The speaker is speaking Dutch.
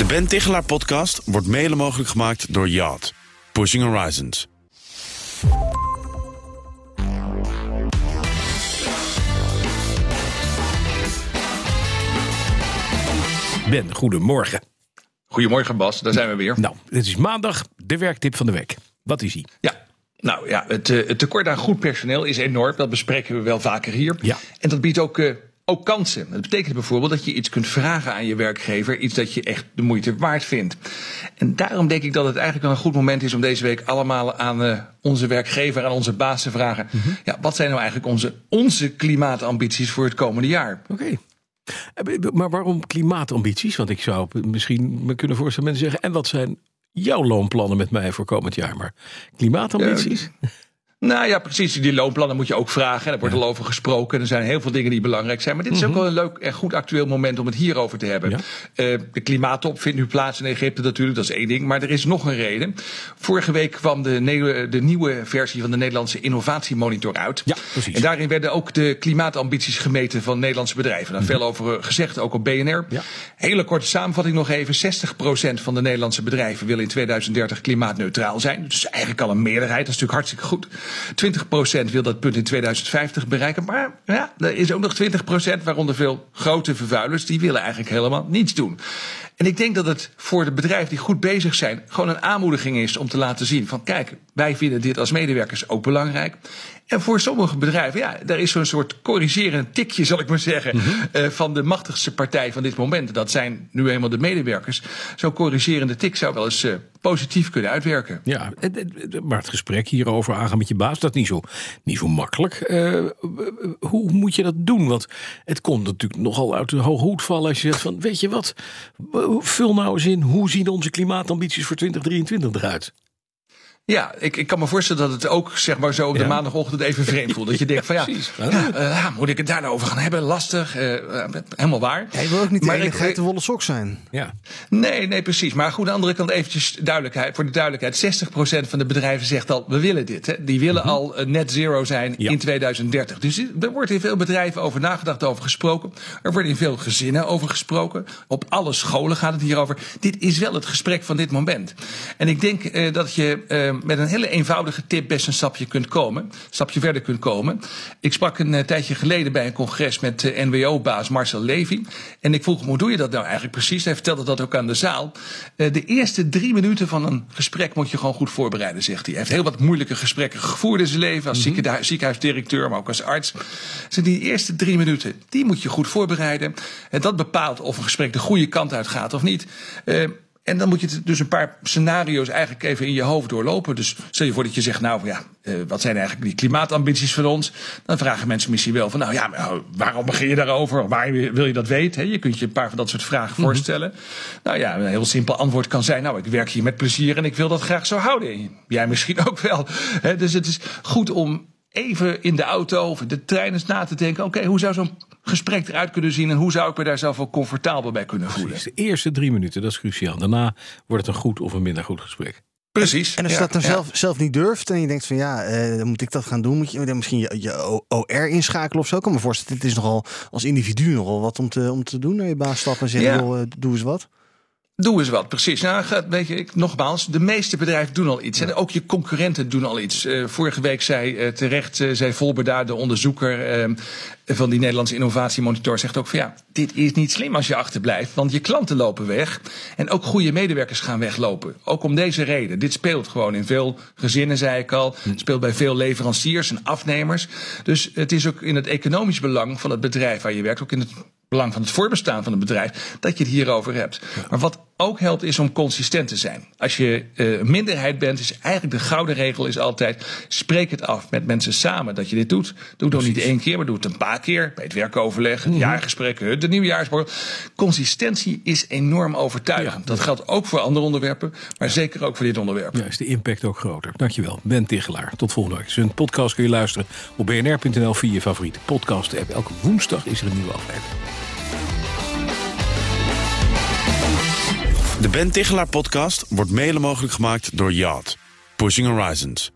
De Ben Tichelaar podcast wordt mede mogelijk gemaakt door Yacht. Pushing Horizons. Ben, goedemorgen. Goedemorgen Bas, daar zijn we weer. Nou, dit is maandag, de werktip van de week. Wat is die? Ja, nou ja, het, eh, het tekort aan goed personeel is enorm. Dat bespreken we wel vaker hier. Ja. En dat biedt ook, eh, ook kansen. Dat betekent bijvoorbeeld dat je iets kunt vragen aan je werkgever. Iets dat je echt de moeite waard vindt. En daarom denk ik dat het eigenlijk wel een goed moment is om deze week allemaal aan eh, onze werkgever, aan onze baas te vragen. Ja, wat zijn nou eigenlijk onze, onze klimaatambities voor het komende jaar? Oké. Eh, Maar waarom klimaatambities? Want ik zou misschien me kunnen voorstellen mensen zeggen... en wat zijn jouw loonplannen met mij voor komend jaar? Maar klimaatambities? Nou ja, precies. Die loonplannen moet je ook vragen. En er wordt al over gesproken. Er zijn heel veel dingen die belangrijk zijn. Maar dit is ook wel een leuk en goed actueel moment om het hierover te hebben. Ja. Eh, de klimaattop vindt nu plaats in Egypte natuurlijk. Dat is één ding. Maar er is nog een reden. Vorige week kwam de, nieuwe- de nieuwe versie van de Nederlandse Innovatiemonitor uit. Ja, precies. En daarin werden ook de klimaatambities gemeten van Nederlandse bedrijven. Daar veel over eh, gezegd, ook op BNR. Ja. Hele korte samenvatting nog even. 60% van de Nederlandse bedrijven wil in 2030 klimaatneutraal zijn. Dus eigenlijk al een meerderheid. Dat is natuurlijk hartstikke goed. 20% wil dat punt in 2050 bereiken. Maar ja, er is ook nog 20%, waaronder veel grote vervuilers, die willen eigenlijk helemaal niets doen. En ik denk dat het voor de bedrijven die goed bezig zijn, gewoon een aanmoediging is om te laten zien van kijk, wij vinden dit als medewerkers ook belangrijk. En voor sommige bedrijven, ja, daar is zo'n soort corrigerend tikje, zal ik maar zeggen, eh, van de machtigste partij van dit moment. Dat zijn nu eenmaal de medewerkers. Zo'n corrigerende tik zou wel eens eh, positief kunnen uitwerken. Ja, maar het gesprek hierover aangaan met je baas, dat is niet zo, niet zo makkelijk. Eh, hoe moet je dat doen? Want het komt natuurlijk nogal uit de hoge hoed vallen als je zegt van, weet je wat, vul nou eens in, hoe zien onze klimaatambities voor 2023 eruit? Ja, ik, ik kan me voorstellen dat het ook zeg maar zo op de Ja. maandagochtend even vreemd voelt. Dat je denkt van ja, precies. ja, eh, moet ik het daar nou over gaan hebben? Lastig, eh, helemaal waar. Hij wil ook niet de Maar ene ik- geitenwolle sok zijn. Ja, Nee, nee, precies. Maar goed, aan de andere kant eventjes duidelijkheid. Voor de duidelijkheid, 60% van de bedrijven zegt al, we willen dit. Hè. Die willen al eh, net zero zijn Ja. in 2030. Dus er wordt in veel bedrijven over nagedacht, over gesproken. Er wordt in veel gezinnen over gesproken. Op alle scholen gaat het hierover. Dit is wel het gesprek van dit moment. En ik denk eh, dat je eh, met een hele eenvoudige tip best een stapje kunt komen. Een stapje verder kunt komen. Ik sprak een eh, tijdje geleden bij een congres met eh, NWO-baas Marcel Levy. En ik vroeg hem, hoe doe je dat nou eigenlijk precies? Hij vertelde dat ook aan de zaal. Eh, de eerste drie minuten van een gesprek moet je gewoon goed voorbereiden, zegt hij. Hij heeft heel wat moeilijke gesprekken gevoerd in zijn leven. Als ziekenhuis- ziekenhuisdirecteur, maar ook als arts. Dus die eerste drie minuten, die moet je goed voorbereiden. En dat bepaalt of een gesprek de goede kant uit gaat of niet. En dan moet je dus een paar scenario's eigenlijk even in je hoofd doorlopen. Dus stel je voor dat je zegt, nou ja, eh, wat zijn eigenlijk die klimaatambities van ons? Dan vragen mensen misschien wel van, nou ja, maar waarom begin je daarover? Waar wil je dat weten? Je kunt je een paar van dat soort vragen voorstellen. Nou ja, een heel simpel antwoord kan zijn, nou ik werk hier met plezier en ik wil dat graag zo houden. Jij misschien ook wel. Dus het is goed om even in de auto of in de trein eens na te denken, oké, hoe zou zo'n gesprek eruit kunnen zien en hoe zou ik me daar zelf wel comfortabel bij kunnen voelen? dus de eerste drie minuten, dat is cruciaal. Daarna wordt het een goed of een minder goed gesprek. Precies. En als je Ja, dat dan ja. zelf, zelf niet durft en je denkt van ja, eh, dan moet ik dat gaan doen, moet je dan misschien je, je OR inschakelen of zo. Ik kan me voorstellen, dit is nogal als individu nogal wat om te, om te doen naar je baas stappen en zeggen, Ja. joh, eh, doe eens wat. Doe eens wat, precies. Nou, weet je, ik, nogmaals, de meeste bedrijven doen al iets. En ook je concurrenten doen al iets. Eh, vorige week zei eh, terecht, eh, zei Volberda, de onderzoeker van die Nederlandse innovatiemonitor, zegt ook van ja, dit is niet slim als je achterblijft. Want je klanten lopen weg. En ook goede medewerkers gaan weglopen. Ook om deze reden. Dit speelt gewoon in veel gezinnen, zei ik al. Het speelt bij veel leveranciers en afnemers. Dus het is ook in het economisch belang van het bedrijf waar je werkt, ook in het belang van het voorbestaan van het bedrijf, dat je het hierover hebt. Maar wat ook helpt is om consistent te zijn. Als je een minderheid bent, is eigenlijk de gouden regel is altijd, spreek het af met mensen samen dat je dit doet. Doe het nog niet één keer, maar doe het een paar keer. Bij het werkoverleg, het jaargesprek, de nieuwjaarsborrel. Consistentie is enorm overtuigend. Dat geldt ook voor andere onderwerpen, maar zeker ook voor dit onderwerp. Ja, is de impact ook groter. Dankjewel, Ben Tichelaar. Tot volgende week. Zijn podcast kun je luisteren op bnr.nl via je favoriete podcast app. Elke woensdag is er een nieuwe aflevering. De Ben Tichelaar podcast wordt mede mogelijk gemaakt door Yacht. Pushing Horizons.